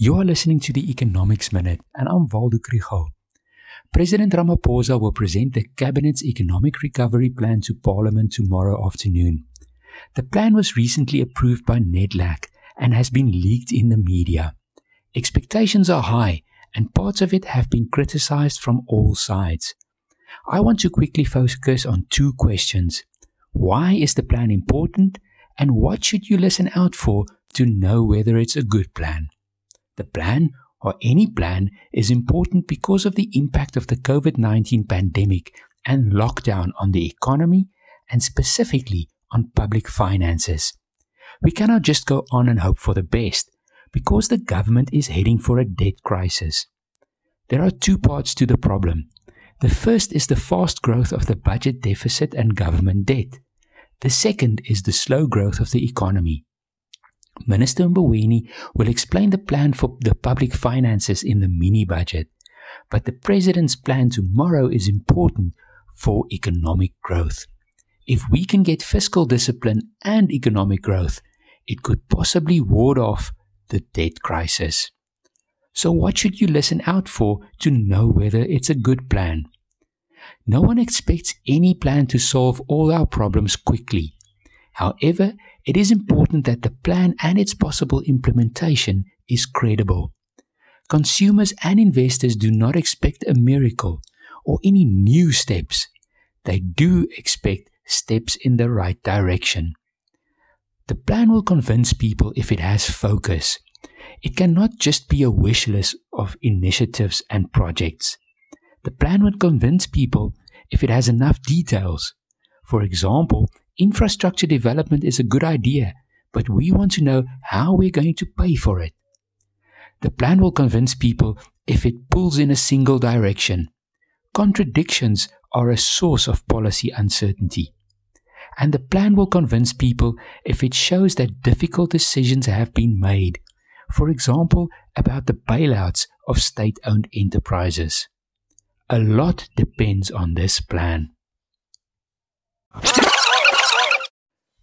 You are listening to the Economics Minute, and I'm Waldo Krugell. President Ramaphosa will present the Cabinet's Economic Recovery Plan to Parliament tomorrow afternoon. The plan was recently approved by NEDLAC and has been leaked in the media. Expectations are high, and parts of it have been criticized from all sides. I want to quickly focus on two questions. Why is the plan important, and what should you listen out for to know whether it's a good plan? The plan, or any plan, is important because of the impact of the COVID 19 pandemic and lockdown on the economy and specifically on public finances. We cannot just go on and hope for the best because the government is heading for a debt crisis. There are two parts to the problem. The first is the fast growth of the budget deficit and government debt. The second is the slow growth of the economy. Minister Mboweni will explain the plan for the public finances in the mini budget, but the President's plan tomorrow is important for economic growth. If we can get fiscal discipline and economic growth, it could possibly ward off the debt crisis. So, what should you listen out for to know whether it's a good plan? No one expects any plan to solve all our problems quickly. However, it is important that the plan and its possible implementation is credible. Consumers and investors do not expect a miracle or any new steps. They do expect steps in the right direction. The plan will convince people if it has focus. It cannot just be a wish list of initiatives and projects. The plan would convince people if it has enough details. For example, infrastructure development is a good idea, but we want to know how we're going to pay for it. The plan will convince people if it pulls in a single direction. Contradictions are a source of policy uncertainty. And the plan will convince people if it shows that difficult decisions have been made, for example, about the bailouts of state owned enterprises. A lot depends on this plan.